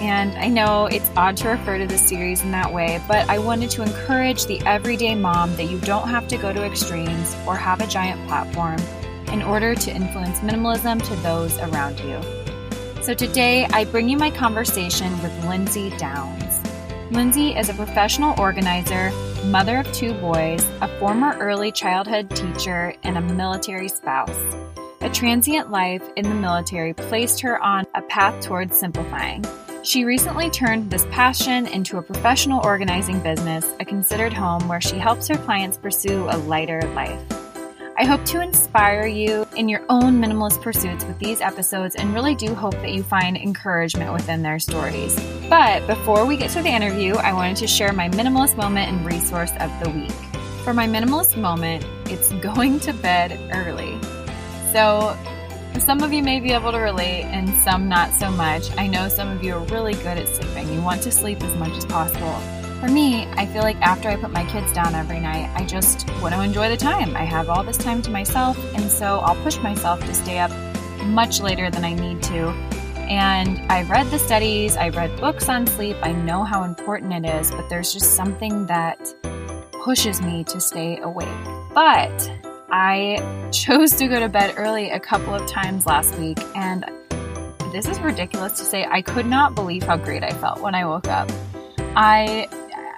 and I know it's odd to refer to this series in that way, but I wanted to encourage the everyday mom that you don't have to go to extremes or have a giant platform in order to influence minimalism to those around you. So today, I bring you my conversation with Lindsay Downes. Lindsay is a professional organizer, mother of two boys, a former early childhood teacher, and a military spouse. A transient life in the military placed her on a path towards simplifying. She recently turned this passion into a professional organizing business, a considered home where she helps her clients pursue a lighter life. I hope to inspire you in your own minimalist pursuits with these episodes and really do hope that you find encouragement within their stories. But before we get to the interview, I wanted to share my minimalist moment and resource of the week. For my minimalist moment, it's going to bed early. So, some of you may be able to relate and some not so much. I know some of you are really good at sleeping. You want to sleep as much as possible. For me, I feel like after I put my kids down every night, I just want to enjoy the time. I have all this time to myself, and so I'll push myself to stay up much later than I need to. And I've read the studies, I've read books on sleep, I know how important it is, but there's just something that pushes me to stay awake. But I chose to go to bed early a couple of times last week, and this is ridiculous to say. I could not believe how great I felt when I woke up. I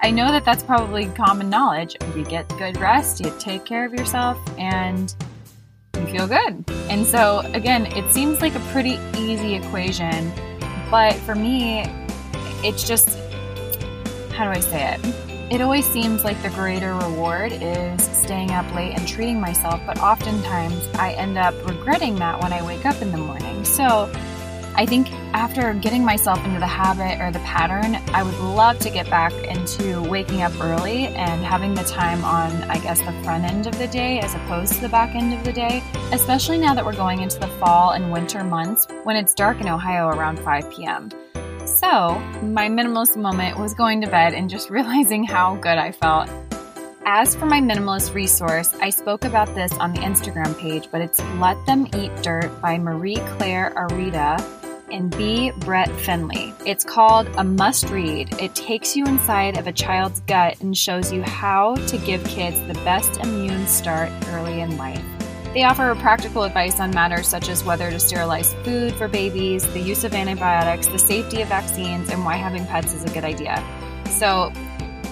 I know that that's probably common knowledge. You get good rest, you take care of yourself, and you feel good. And so, again, it seems like a pretty easy equation, but for me, it's just how do I say it? It always seems like the greater reward is staying up late and treating myself, but oftentimes I end up regretting that when I wake up in the morning. So I think after getting myself into the habit or the pattern, I would love to get back into waking up early and having the time on, I guess, the front end of the day as opposed to the back end of the day, especially now that we're going into the fall and winter months when it's dark in Ohio around 5 p.m. So, my minimalist moment was going to bed and just realizing how good I felt. As for my minimalist resource, I spoke about this on the Instagram page, but it's Let Them Eat Dirt by Marie Claire Arrieta and B. Brett Finlay. It's called a must read. It takes you inside of a child's gut and shows you how to give kids the best immune start early in life. They offer practical advice on matters such as whether to sterilize food for babies, the use of antibiotics, the safety of vaccines, and why having pets is a good idea. So,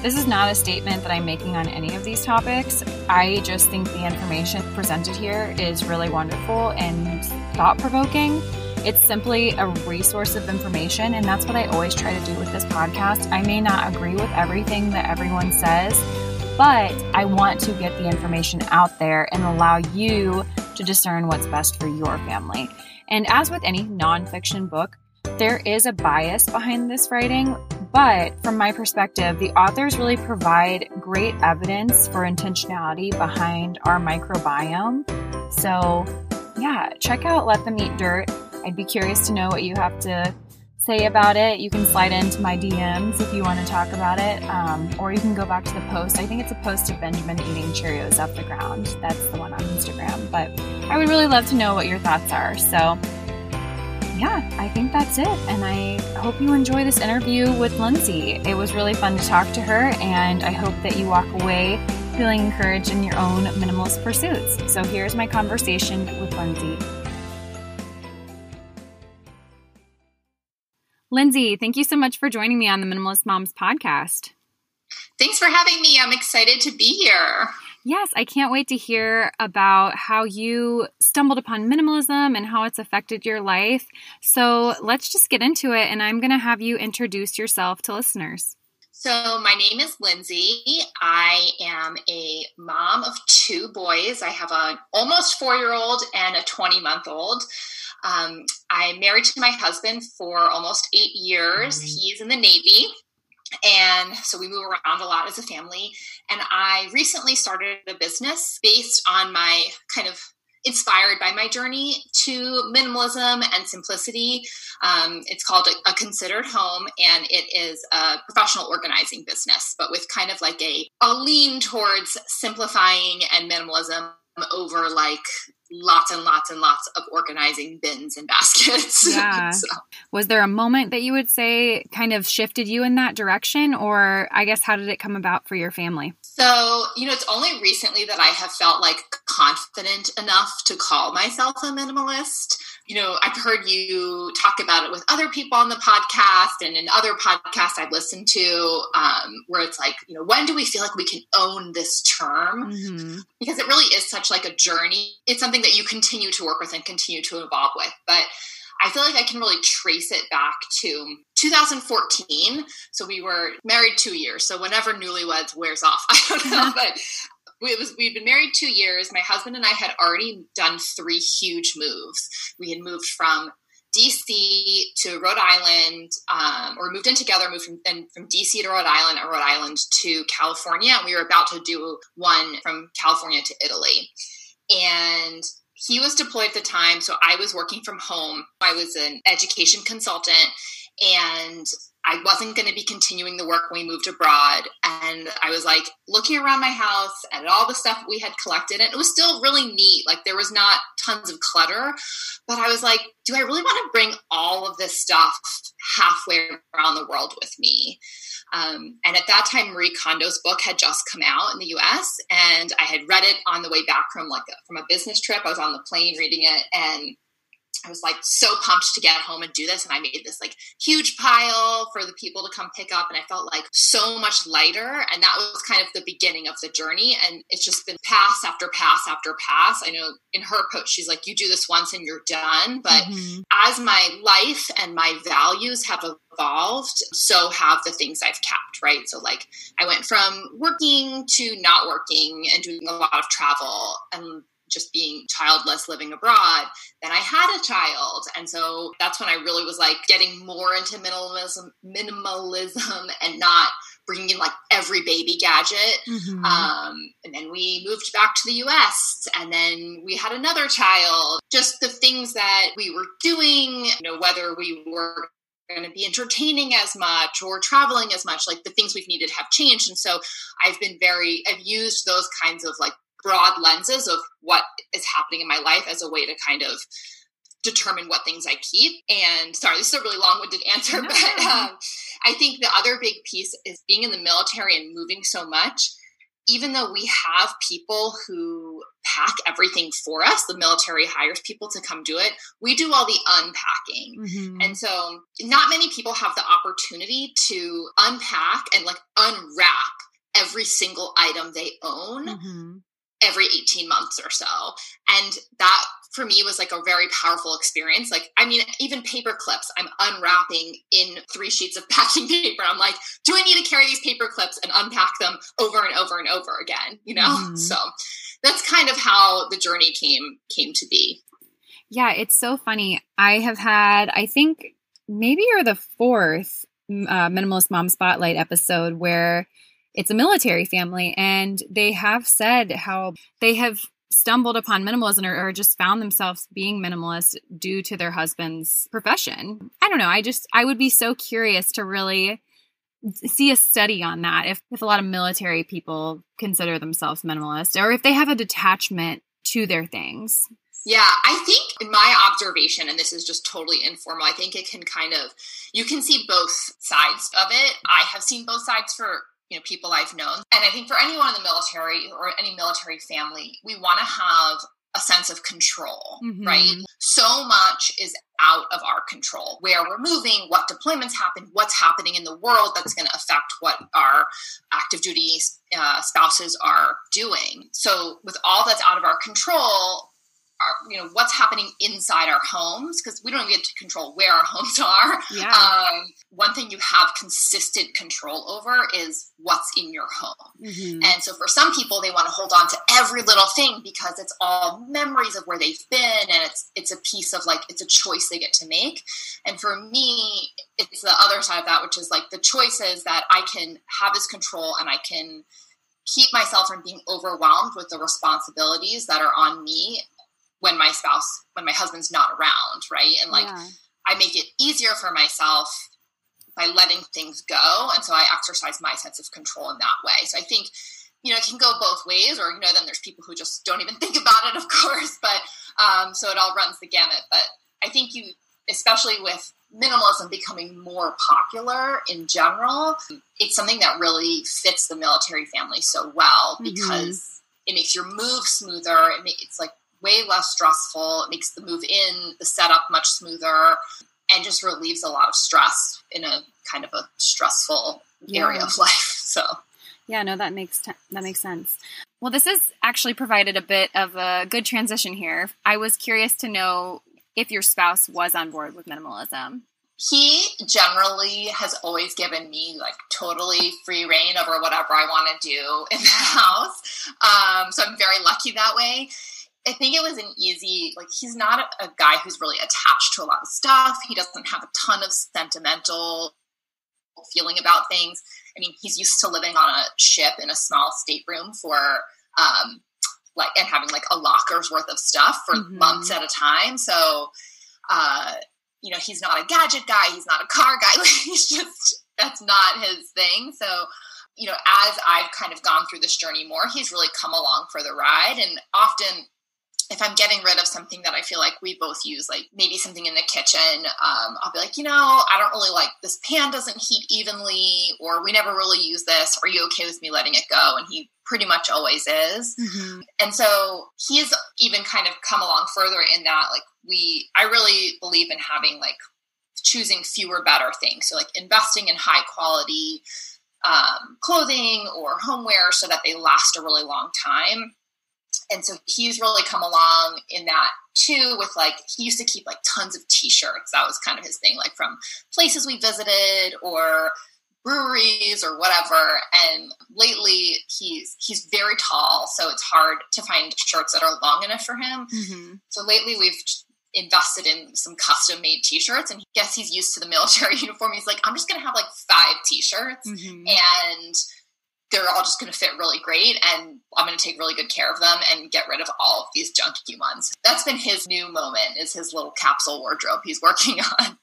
this is not a statement that I'm making on any of these topics. I just think the information presented here is really wonderful and thought provoking. It's simply a resource of information, and that's what I always try to do with this podcast. I may not agree with everything that everyone says, but I want to get the information out there and allow you to discern what's best for your family. And as with any nonfiction book, there is a bias behind this writing, but from my perspective, the authors really provide great evidence for intentionality behind our microbiome. So, yeah, check out Let Them Eat Dirt. I'd be curious to know what you have to say about it. You can slide into my DMs if you want to talk about it, um, or you can go back to the post. I think it's a post of Benjamin eating Cheerios off the ground. That's the one on Instagram. But I would really love to know what your thoughts are. So, yeah, I think that's it. And I hope you enjoy this interview with Lindsay. It was really fun to talk to her, and I hope that you walk away feeling encouraged in your own minimalist pursuits. So, here's my conversation with Lindsay. Lindsay, thank you so much for joining me on the Minimalist Moms podcast. Thanks for having me. I'm excited to be here. Yes, I can't wait to hear about how you stumbled upon minimalism and how it's affected your life. So let's just get into it, and I'm going to have you introduce yourself to listeners. So, my name is Lindsay. I am a mom of two boys. I have an almost four year old and a 20 month old. Um, I'm married to my husband for almost eight years. Mm-hmm. He's in the Navy. And so we move around a lot as a family. And I recently started a business based on my kind of inspired by my journey to minimalism and simplicity. Um, it's called a, a, Considered Home, and it is a professional organizing business, but with kind of like a, a lean towards simplifying and minimalism over like lots and lots and lots of organizing bins and baskets. Yeah. so. Was there a moment that you would say kind of shifted you in that direction? Or I guess, how did it come about for your family? So, you know, it's only recently that I have felt like confident enough to call myself a minimalist you know, I've heard you talk about it with other people on the podcast and in other podcasts I've listened to, um, where it's like, you know, when do we feel like we can own this term? Mm-hmm. Because it really is such like a journey. It's something that you continue to work with and continue to evolve with. But I feel like I can really trace it back to 2014. So we were married two years. So whenever newlyweds wears off, I don't know, but we was we'd been married two years. My husband and I had already done three huge moves. We had moved from DC to Rhode Island, um, or moved in together, moved from, from DC to Rhode Island, or Rhode Island to California. And we were about to do one from California to Italy. And he was deployed at the time, so I was working from home. I was an education consultant, and I wasn't going to be continuing the work when we moved abroad. And I was like looking around my house at all the stuff we had collected. And it was still really neat. Like there was not tons of clutter. But I was like, do I really want to bring all of this stuff halfway around the world with me? Um, and at that time, Marie Kondo's book had just come out in the U.S., and I had read it on the way back from like a, from a business trip. I was on the plane reading it, and I was like so pumped to get home and do this. And I made this like huge pile for the people to come pick up. And I felt like so much lighter. And that was kind of the beginning of the journey. And it's just been pass after pass after pass. I know in her approach, she's like, you do this once and you're done. But mm-hmm. as my life and my values have evolved, so have the things I've kept, right? So, like, I went from working to not working and doing a lot of travel. And just being childless living abroad then i had a child. And so that's when i really was like getting more into minimalism minimalism and not bringing in like every baby gadget. Mm-hmm. um, and then we moved back to the us and then we had another child. Just the things that we were doing you know whether we were going to be entertaining as much or traveling as much like the things we've needed have changed. And so i've been very i've used those kinds of like broad lenses of what is happening in my life as a way to kind of determine what things I keep. And sorry, this is a really long winded answer, but um, I think the other big piece is being in the military and moving so much. Even though we have people who pack everything for us, the military hires people to come do it, we do all the unpacking. Mm-hmm. And so, not many people have the opportunity to unpack and like unwrap every single item they own. Mm-hmm every 18 months or so. And that for me was like a very powerful experience. Like, I mean, even paper clips, I'm unwrapping in three sheets of packing paper. I'm like, do I need to carry these paper clips and unpack them over and over and over again? You know? Mm-hmm. So that's kind of how the journey came came to be. Yeah, it's so funny. I have had, I think maybe you're the fourth uh, Minimalist Mom Spotlight episode where it's a military family and they have said how they have stumbled upon minimalism or, or, just found themselves being minimalist due to their husband's profession. I don't know. I just, I would be so curious to really see a study on that if, if a lot of military people consider themselves minimalist or if they have a detachment to their things. Yeah, I think in my observation, and this is just totally informal, I think it can kind of, you can see both sides of it. I have seen both sides for you know people I've known. And I think for anyone in the military or any military family, we want to have a sense of control, mm-hmm. right? So much is out of our control. Where we're moving, what deployments happen, what's happening in the world that's going to affect what our active duty uh, spouses are doing. So, with all that's out of our control, our, you know what's happening inside our homes because we don't get to control where our homes are Yeah. um, one thing you have consistent control over is what's in your home Mhm. and so for some people they want to hold on to every little thing because it's all memories of where they've been and it's it's a piece of like it's a choice they get to make and for me it's the other side of that which is like the choices that i can have this control and i can keep myself from being overwhelmed with the responsibilities that are on me when my spouse when my husband's not around right and like Yeah. I make it easier for myself by letting things go. And so I exercise my sense of control in that way. So I think, you know, it can go both ways, or, you know, then there's people who just don't even think about it, of course. But um, so it all runs the gamut. But I think you, especially with minimalism becoming more popular in general, it's something that really fits the military family so well Mhm. because it makes your move smoother. It's like way less stressful. It makes the move in, the setup much smoother, and just relieves a lot of stress in a kind of a stressful area of life. So Yeah, no, that makes t- that makes sense. Well, this has actually provided a bit of a good transition here. I was curious to know if your spouse was on board with minimalism. he generally has always given me like totally free reign over whatever I want to do in the house. Um, so I'm very lucky that way. I think it was an easy, like, he's not a, a guy who's really attached to a lot of stuff. He doesn't have a ton of sentimental feeling about things. I mean, he's used to living on a ship in a small stateroom for, um, like, and having like a locker's worth of stuff for Mhm. months at a time. So, uh, you know, he's not a gadget guy. He's not a car guy. He's just, that's not his thing. So, you know, as I've kind of gone through this journey more, he's really come along for the ride. And often, if I'm getting rid of something that I feel like we both use, like maybe something in the kitchen, um, I'll be like, you know, I don't really like this pan doesn't heat evenly, or we never really use this. Are you okay with me letting it go? And he pretty much always is. Mm-hmm. And so he's even kind of come along further in that, like, we, I really believe in having like choosing fewer better things. So, like, investing in high quality um, clothing or homeware so that they last a really long time. And so he's really come along in that too, with like, he used to keep like tons of t shirts. That was kind of his thing, like from places we visited or breweries or whatever. And lately he's he's very tall, so it's hard to find shirts that are long enough for him. Mm-hmm. So lately we've invested in some custom made t-shirts and I guess he's used to the military uniform. He's like, I'm just gonna have like five t-shirts Mm-hmm. and they're all just going to fit really great and i'm going to take really good care of them and get rid of all of these junky ones that's been his new moment is his little capsule wardrobe he's working on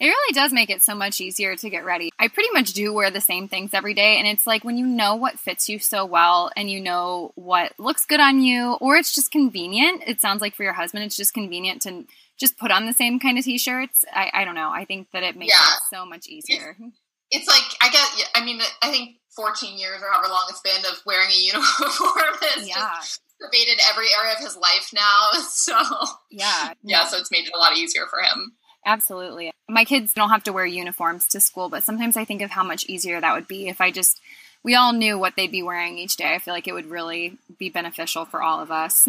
It really does make it so much easier to get ready. I pretty much do wear the same things every day, and it's like when you know what fits you so well and you know what looks good on you, or it's just convenient. It sounds like for your husband, it's just convenient to just put on the same kind of t shirts. I, I don't know. I think that it makes Yeah. it so much easier. it's like i get i mean i think 14 years or however long it's been of wearing a uniform has Yeah. just pervaded every area of his life now so Yeah. yeah so it's made it a lot easier for him Absolutely. My kids don't have to wear uniforms to school, but sometimes I think of how much easier that would be if I just, we all knew what they'd be wearing each day. I feel like it would really be beneficial for all of us.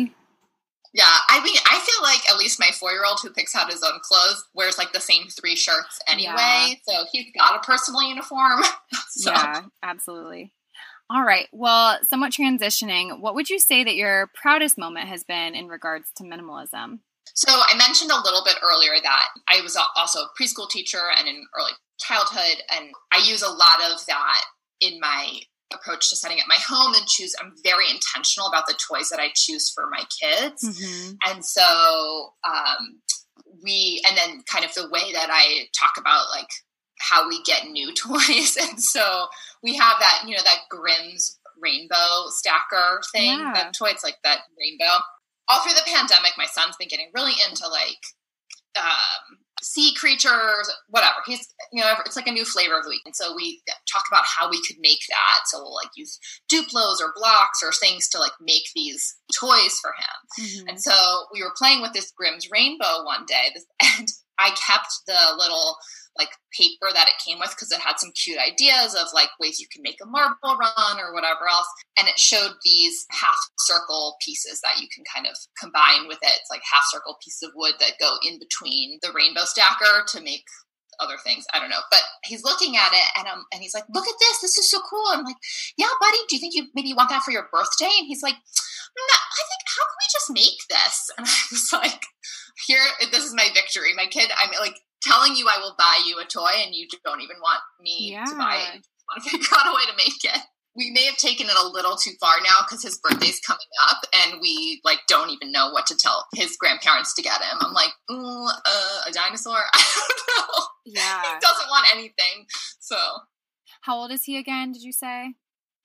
Yeah, I mean, I feel like at least my four year old who picks out his own clothes wears like the same three shirts anyway. Yeah. So he's got a personal uniform. so Yeah, absolutely. All right. Well, somewhat transitioning, what would you say that your proudest moment has been in regards to minimalism? So I mentioned a little bit earlier that I was also a preschool teacher and in early childhood, and I use a lot of that in my approach to setting up my home and choose. I'm very intentional about the toys that I choose for my kids, Mm-hmm. and so um, we, and then kind of the way that I talk about like how we get new toys, and so we have that you know that Grimm's rainbow stacker thing, Yeah. that toy. It's like that rainbow all through the pandemic, my son's been getting really into like um, sea creatures, whatever. He's, you know, it's like a new flavor of the week. And so we talk about how we could make that. So we'll like use Duplos or blocks or things to like make these toys for him. Mm-hmm. And so we were playing with this Grimm's rainbow one day, this, and I kept the little like paper that it came with because it had some cute ideas of like ways you can make a marble run or whatever else. And it showed these half circle pieces that you can kind of combine with it. It's like half circle pieces of wood that go in between the rainbow stacker to make other things. I don't know. But he's looking at it and um and he's like, look at this. This is so cool. I'm like, yeah, buddy, do you think you maybe want that for your birthday? And he's like, no, I think how can we just make this? And I was like, here, this is my victory. My kid, I'm like telling you I will buy you a toy and you don't even want me yeah. to buy it. To figure out a way to make it we may have taken it a little too far now because his birthday's coming up and we like don't even know what to tell his grandparents to get him. I'm like, uh, a dinosaur? I don't know. Yeah. He doesn't want anything. So. How old is he again, did you say?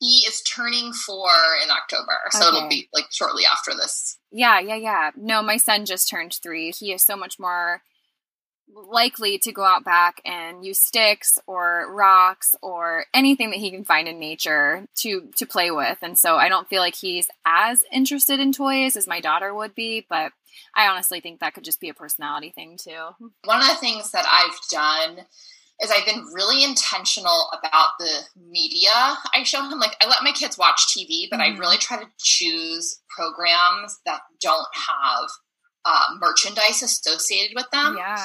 He is turning four in October. So okay. it'll be like shortly after this. Yeah, yeah, yeah. No, my son just turned three. He is so much more likely to go out back and use sticks or rocks or anything that he can find in nature to to play with and so i don't feel like he's as interested in toys as my daughter would be but i honestly think that could just be a personality thing too one of the things that i've done is I've been really intentional about the media I show him. Like I let my kids watch TV, but mm-hmm. I really try to choose programs that don't have uh, merchandise associated with them. Yeah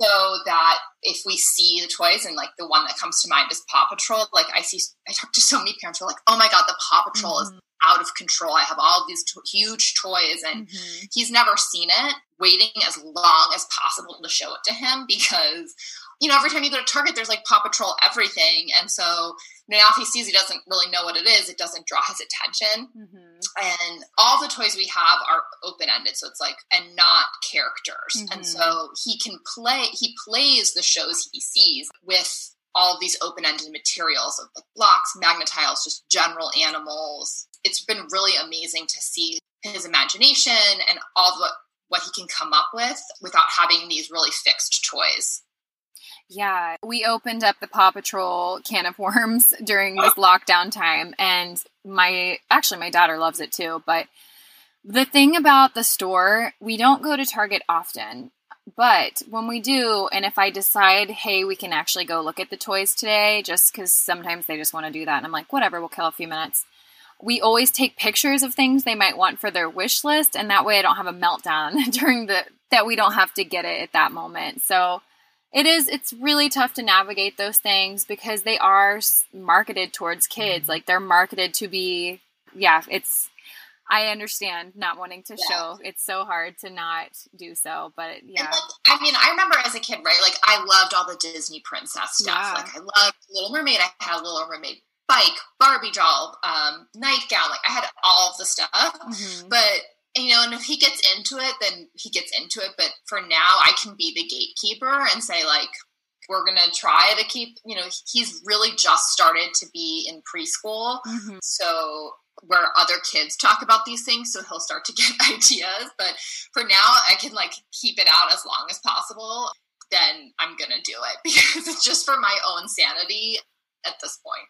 so that if we see the toys and like the one that comes to mind is Paw Patrol, like I see, I talk to so many parents who are like, oh my God, the Paw Patrol mm-hmm. is out of control. I have all these to- huge toys and mm-hmm. he's never seen it, waiting as long as possible to show it to him because, you know, every time you go to Target, there's like Paw Patrol everything. And so now if he sees he doesn't really know what it is, it doesn't draw his attention. Mm-hmm. And all the toys we have are open ended, so it's like and not characters. Mm-hmm. And so he can play. He plays the shows he sees with all of these open ended materials of like blocks, Magna-Tiles, just general animals. It's been really amazing to see his imagination and all the what he can come up with without having these really fixed toys. Yeah, we opened up the Paw Patrol can of worms during this lockdown time, and my actually my daughter loves it too. But the thing about the store, we don't go to Target often, but when we do, and if I decide, hey, we can actually go look at the toys today, just because sometimes they just want to do that, and I'm like, whatever, we'll kill a few minutes. We always take pictures of things they might want for their wish list, and that way I don't have a meltdown during the that we don't have to get it at that moment. So it is it's really tough to navigate those things because they are marketed towards kids mm-hmm. like they're marketed to be yeah it's i understand not wanting to yeah. show it's so hard to not do so but yeah like, i mean i remember as a kid right like i loved all the disney princess stuff yeah. like i loved little mermaid i had a little mermaid bike barbie doll um, nightgown like i had all of the stuff mm-hmm. but you know, and if he gets into it, then he gets into it. But for now, I can be the gatekeeper and say, like, we're going to try to keep, you know, he's really just started to be in preschool. Mm-hmm. So, where other kids talk about these things, so he'll start to get ideas. But for now, I can like keep it out as long as possible. Then I'm going to do it because it's just for my own sanity at this point.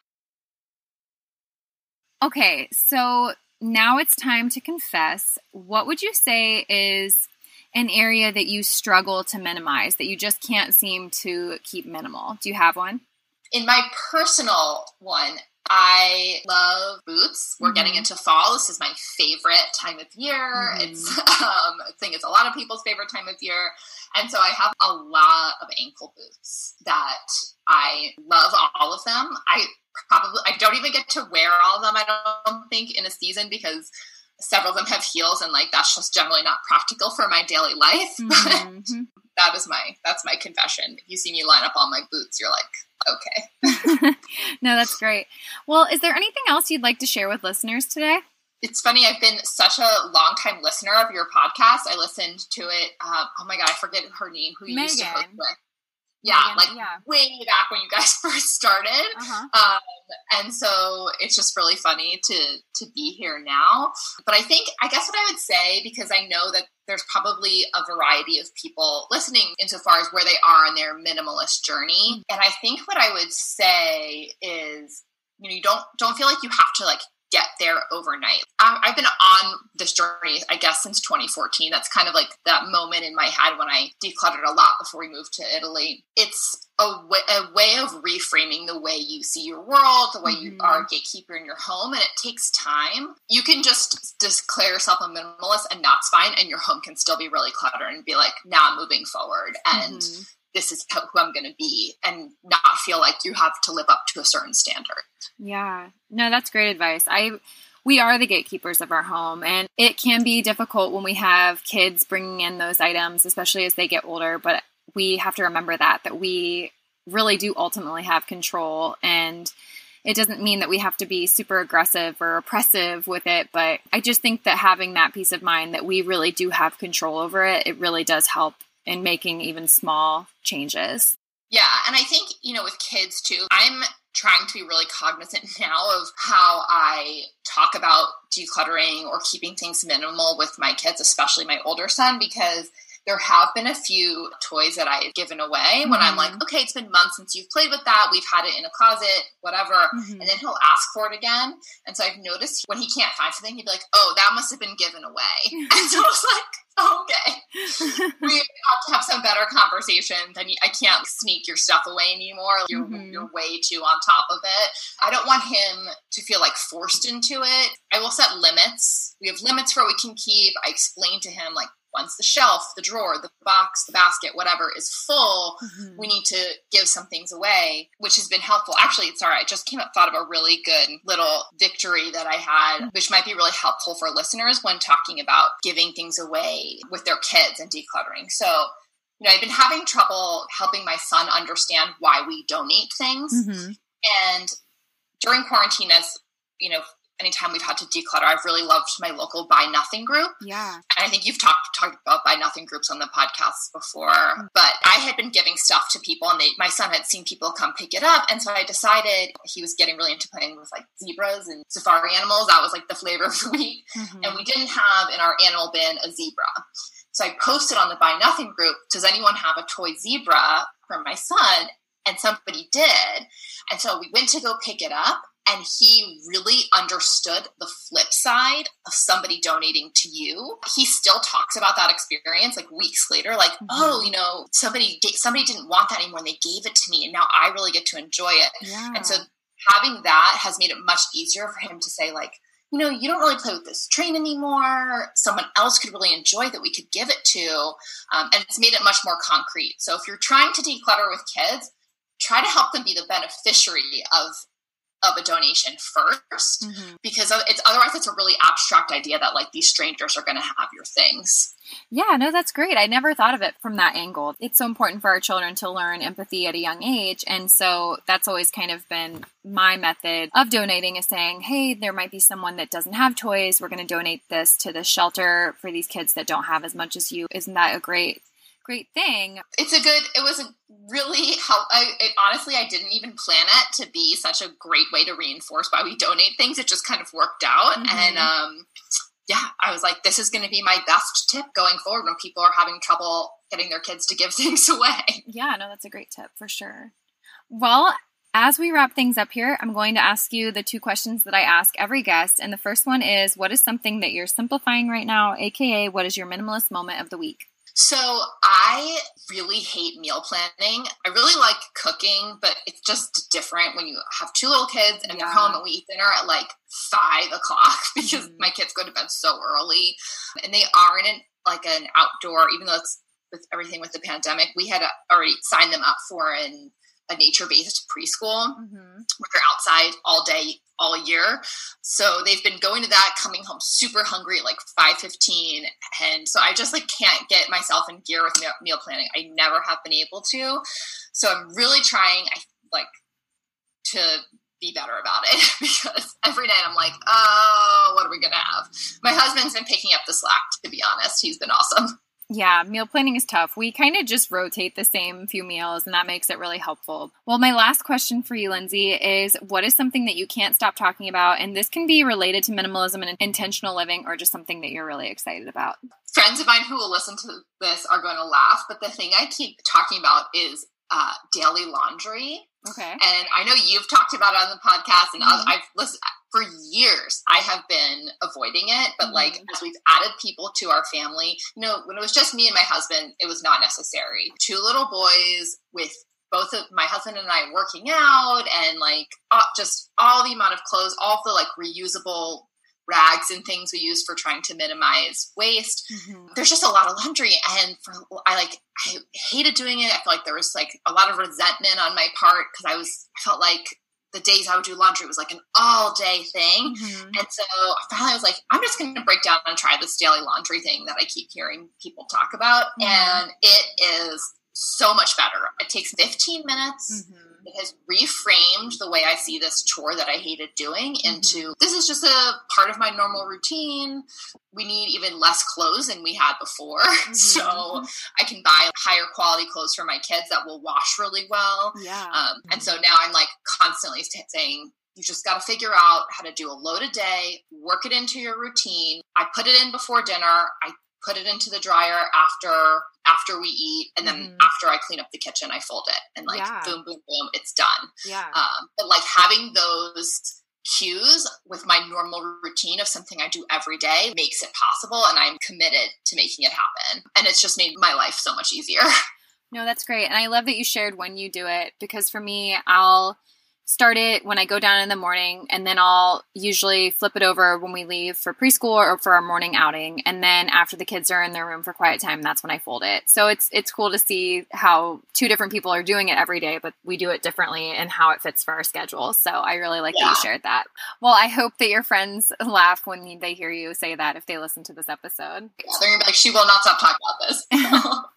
Okay, so now it's time to confess. What would you say is an area that you struggle to minimize, that you just can't seem to keep minimal? Do you have one? In my personal one, I love boots. We're mm-hmm. getting into fall. This is my favorite time of year. Mm-hmm. It's um, I think it's a lot of people's favorite time of year. And so I have a lot of ankle boots that I love all of them. I probably I don't even get to wear all of them. I don't think in a season because several of them have heels, and like that's just generally not practical for my daily life. Mm-hmm. That is my that's my confession. If you see me line up all my boots, you're like, okay. no, that's great. Well, is there anything else you'd like to share with listeners today? It's funny. I've been such a long time listener of your podcast. I listened to it. Uh, oh my god, I forget her name. Who you Megan. used to host with? Yeah, like yeah. way back when you guys first started. Uh-huh. Um, and so it's just really funny to to be here now. But I think I guess what I would say because I know that there's probably a variety of people listening insofar as where they are in their minimalist journey. Mm-hmm. And I think what I would say is, you know, you don't don't feel like you have to like get there overnight. I've been on this journey, I guess, since 2014. That's kind of like that moment in my head when I decluttered a lot before we moved to Italy. It's a way, a way of reframing the way you see your world, the way mm-hmm. you are a gatekeeper in your home, and it takes time. You can just declare yourself a minimalist, and that's fine, and your home can still be really cluttered and be like, now I'm moving forward, and mm-hmm. This is who I'm going to be, and not feel like you have to live up to a certain standard. Yeah, no, that's great advice. I we are the gatekeepers of our home and it can be difficult when we have kids bringing in those items especially as they get older but we have to remember that that we really do ultimately have control and it doesn't mean that we have to be super aggressive or oppressive with it but i just think that having that peace of mind that we really do have control over it it really does help in making even small changes yeah and i think you know with kids too i'm trying to be really cognizant now of how I talk about decluttering or keeping things minimal with my kids, especially my older son, because there have been a few toys that I've given away mm-hmm. when I'm like, mm-hmm. okay, it's been months since you've played with that. We've had it in a closet, whatever. Mm-hmm. And then he'll ask for it again. And so I've noticed when he can't find something, he'd be like, oh, that must have been given away. and so I was like, okay, we have to have some better conversations. And I can't sneak your stuff away anymore. You're, mm-hmm. you're way too on top of it. I don't want him to feel like forced into it. I will set limits. We have limits for what we can keep. I explain to him, like, once the shelf, the drawer, the box, the basket, whatever is full, mm-hmm. we need to give some things away, which has been helpful. Actually, sorry, I just came up thought of a really good little victory that I had, mm-hmm. which might be really helpful for listeners when talking about giving things away with their kids and decluttering. So you know, I've been having trouble helping my son understand why we donate things. Mm-hmm. And during quarantine, as you know, anytime we've had to declutter, I've really loved my local Buy Nothing group. Yeah. And I think you've talked talked about Buy Nothing groups on the podcast before. Mm-hmm. But I had been giving stuff to people and they my son had seen people come pick it up. And so I decided he was getting really into playing with like zebras and safari animals. That was like the flavor of the week. Mm-hmm. And we didn't have in our animal bin a zebra. So I posted on the Buy Nothing group, does anyone have a toy zebra for my son? And somebody did. And so we went to go pick it up and he really understood the flip side of somebody donating to you. He still talks about that experience like weeks later, like, mm-hmm. oh, you know, somebody somebody didn't want that anymore and they gave it to me and now I really get to enjoy it. Yeah. And so having that has made it much easier for him to say like, you know, you don't really play with this train anymore. Someone else could really enjoy that we could give it to. Um, and it's made it much more concrete. So if you're trying to declutter with kids, try to help them be the beneficiary of of a donation 1st mm-hmm. because it's otherwise it's a really abstract idea that like these strangers are going to have your things. Yeah, no, that's great. I never thought of it from that angle. It's so important for our children to learn empathy at a young age. And so that's always kind of been my method of donating is saying, hey, there might be someone that doesn't have toys. We're going to donate this to the shelter for these kids that don't have as much as you. Isn't that a great great thing. It's a good. It was a really help. I it, honestly, I didn't even plan it to be such a great way to reinforce why we donate things. It just kind of worked out, mm-hmm. and um, yeah, I was like, this is going to be my best tip going forward when people are having trouble getting their kids to give things away. Yeah, no, that's a great tip for sure. Well, as we wrap things up here, I'm going to ask you the two questions that I ask every guest. And the first one is What is something that you're simplifying right now? AKA, what is your minimalist moment of the week? So I really hate meal planning. I really like cooking, but it's just different when you have two little kids and yeah. they're home and we eat dinner at like five o'clock because mm-hmm. my kids go to bed so early and they are in an, like an outdoor, even though it's with everything with the pandemic, we had already signed them up for an a nature based preschool mm-hmm. where they're outside all day all year. So they've been going to that, coming home super hungry like five fifteen, and so I just like can't get myself in gear with meal planning. I never have been able to. So I'm really trying, I like to be better about it because every night I'm like, oh, what are we gonna have? My husband's been picking up the slack. To be honest, he's been awesome. Yeah, meal planning is tough. We kind of just rotate the same few meals, and that makes it really helpful. Well, my last question for you, Lindsay, is what is something that you can't stop talking about? And this can be related to minimalism and intentional living, or just something that you're really excited about. Friends of mine who will listen to this are going to laugh, but the thing I keep talking about is uh, daily laundry. Okay. And I know you've talked about it on the podcast, and mm-hmm. I've listened years I have been avoiding it, but mm-hmm. like as we've added people to our family, you know, when it was just me and my husband, it was not necessary. Two little boys with both of my husband and I working out and like uh, just all the amount of clothes, all the like reusable rags and things we use for trying to minimize waste. Mm-hmm. There's just a lot of laundry, and for I like I hated doing it. I felt like there was like a lot of resentment on my part because I was I felt like the days I would do laundry was like an all day thing. Mm-hmm. And so finally I was like, I'm just going to break down and try this daily laundry thing that I keep hearing people talk about. Mm-hmm. And it is so much better. It takes 15 minutes. Mm-hmm has reframed the way I see this chore that I hated doing into mm-hmm. this is just a part of my normal routine. We need even less clothes than we had before. Mm-hmm. So I can buy higher quality clothes for my kids that will wash really well. Yeah. Um, and so now I'm like constantly saying, you just got to figure out how to do a load a day, work it into your routine. I put it in before dinner. I put it into the dryer after after we eat and then mm-hmm. after i clean up the kitchen i fold it and like yeah. boom boom boom it's done. Yeah. Um, but like having those cues with my normal routine of something i do every day makes it possible and i'm committed to making it happen. And it's just made my life so much easier. No that's great. And i love that you shared when you do it because for me i'll start it when I go down in the morning, and then I'll usually flip it over when we leave for preschool or for our morning outing. And then after the kids are in their room for quiet time, that's when I fold it. So it's it's cool to see how two different people are doing it every day, but we do it differently and how it fits for our schedule. So I really like yeah. that you shared that. Well, I hope that your friends laugh when they hear you say that if they listen to this episode. Yeah, they're gonna be like, she will not stop talking about this.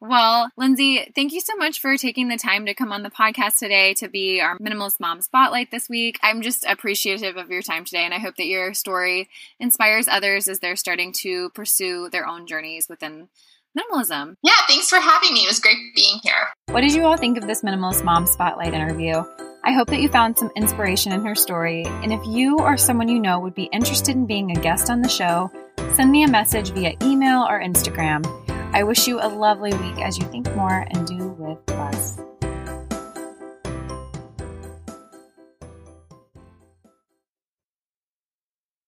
well, Lindsay, thank you so much for taking the time to come on the podcast today to be our Minimalist Mom Spotlight this week. I'm just appreciative of your time today, and I hope that your story inspires others as they're starting to pursue their own journeys within minimalism. Yeah, thanks for having me. It was great being here. What did you all think of this Minimalist Mom Spotlight interview? I hope that you found some inspiration in her story, and if you or someone you know would be interested in being a guest on the show, send me a message via email or Instagram. I wish you a lovely week as you think more and do with less.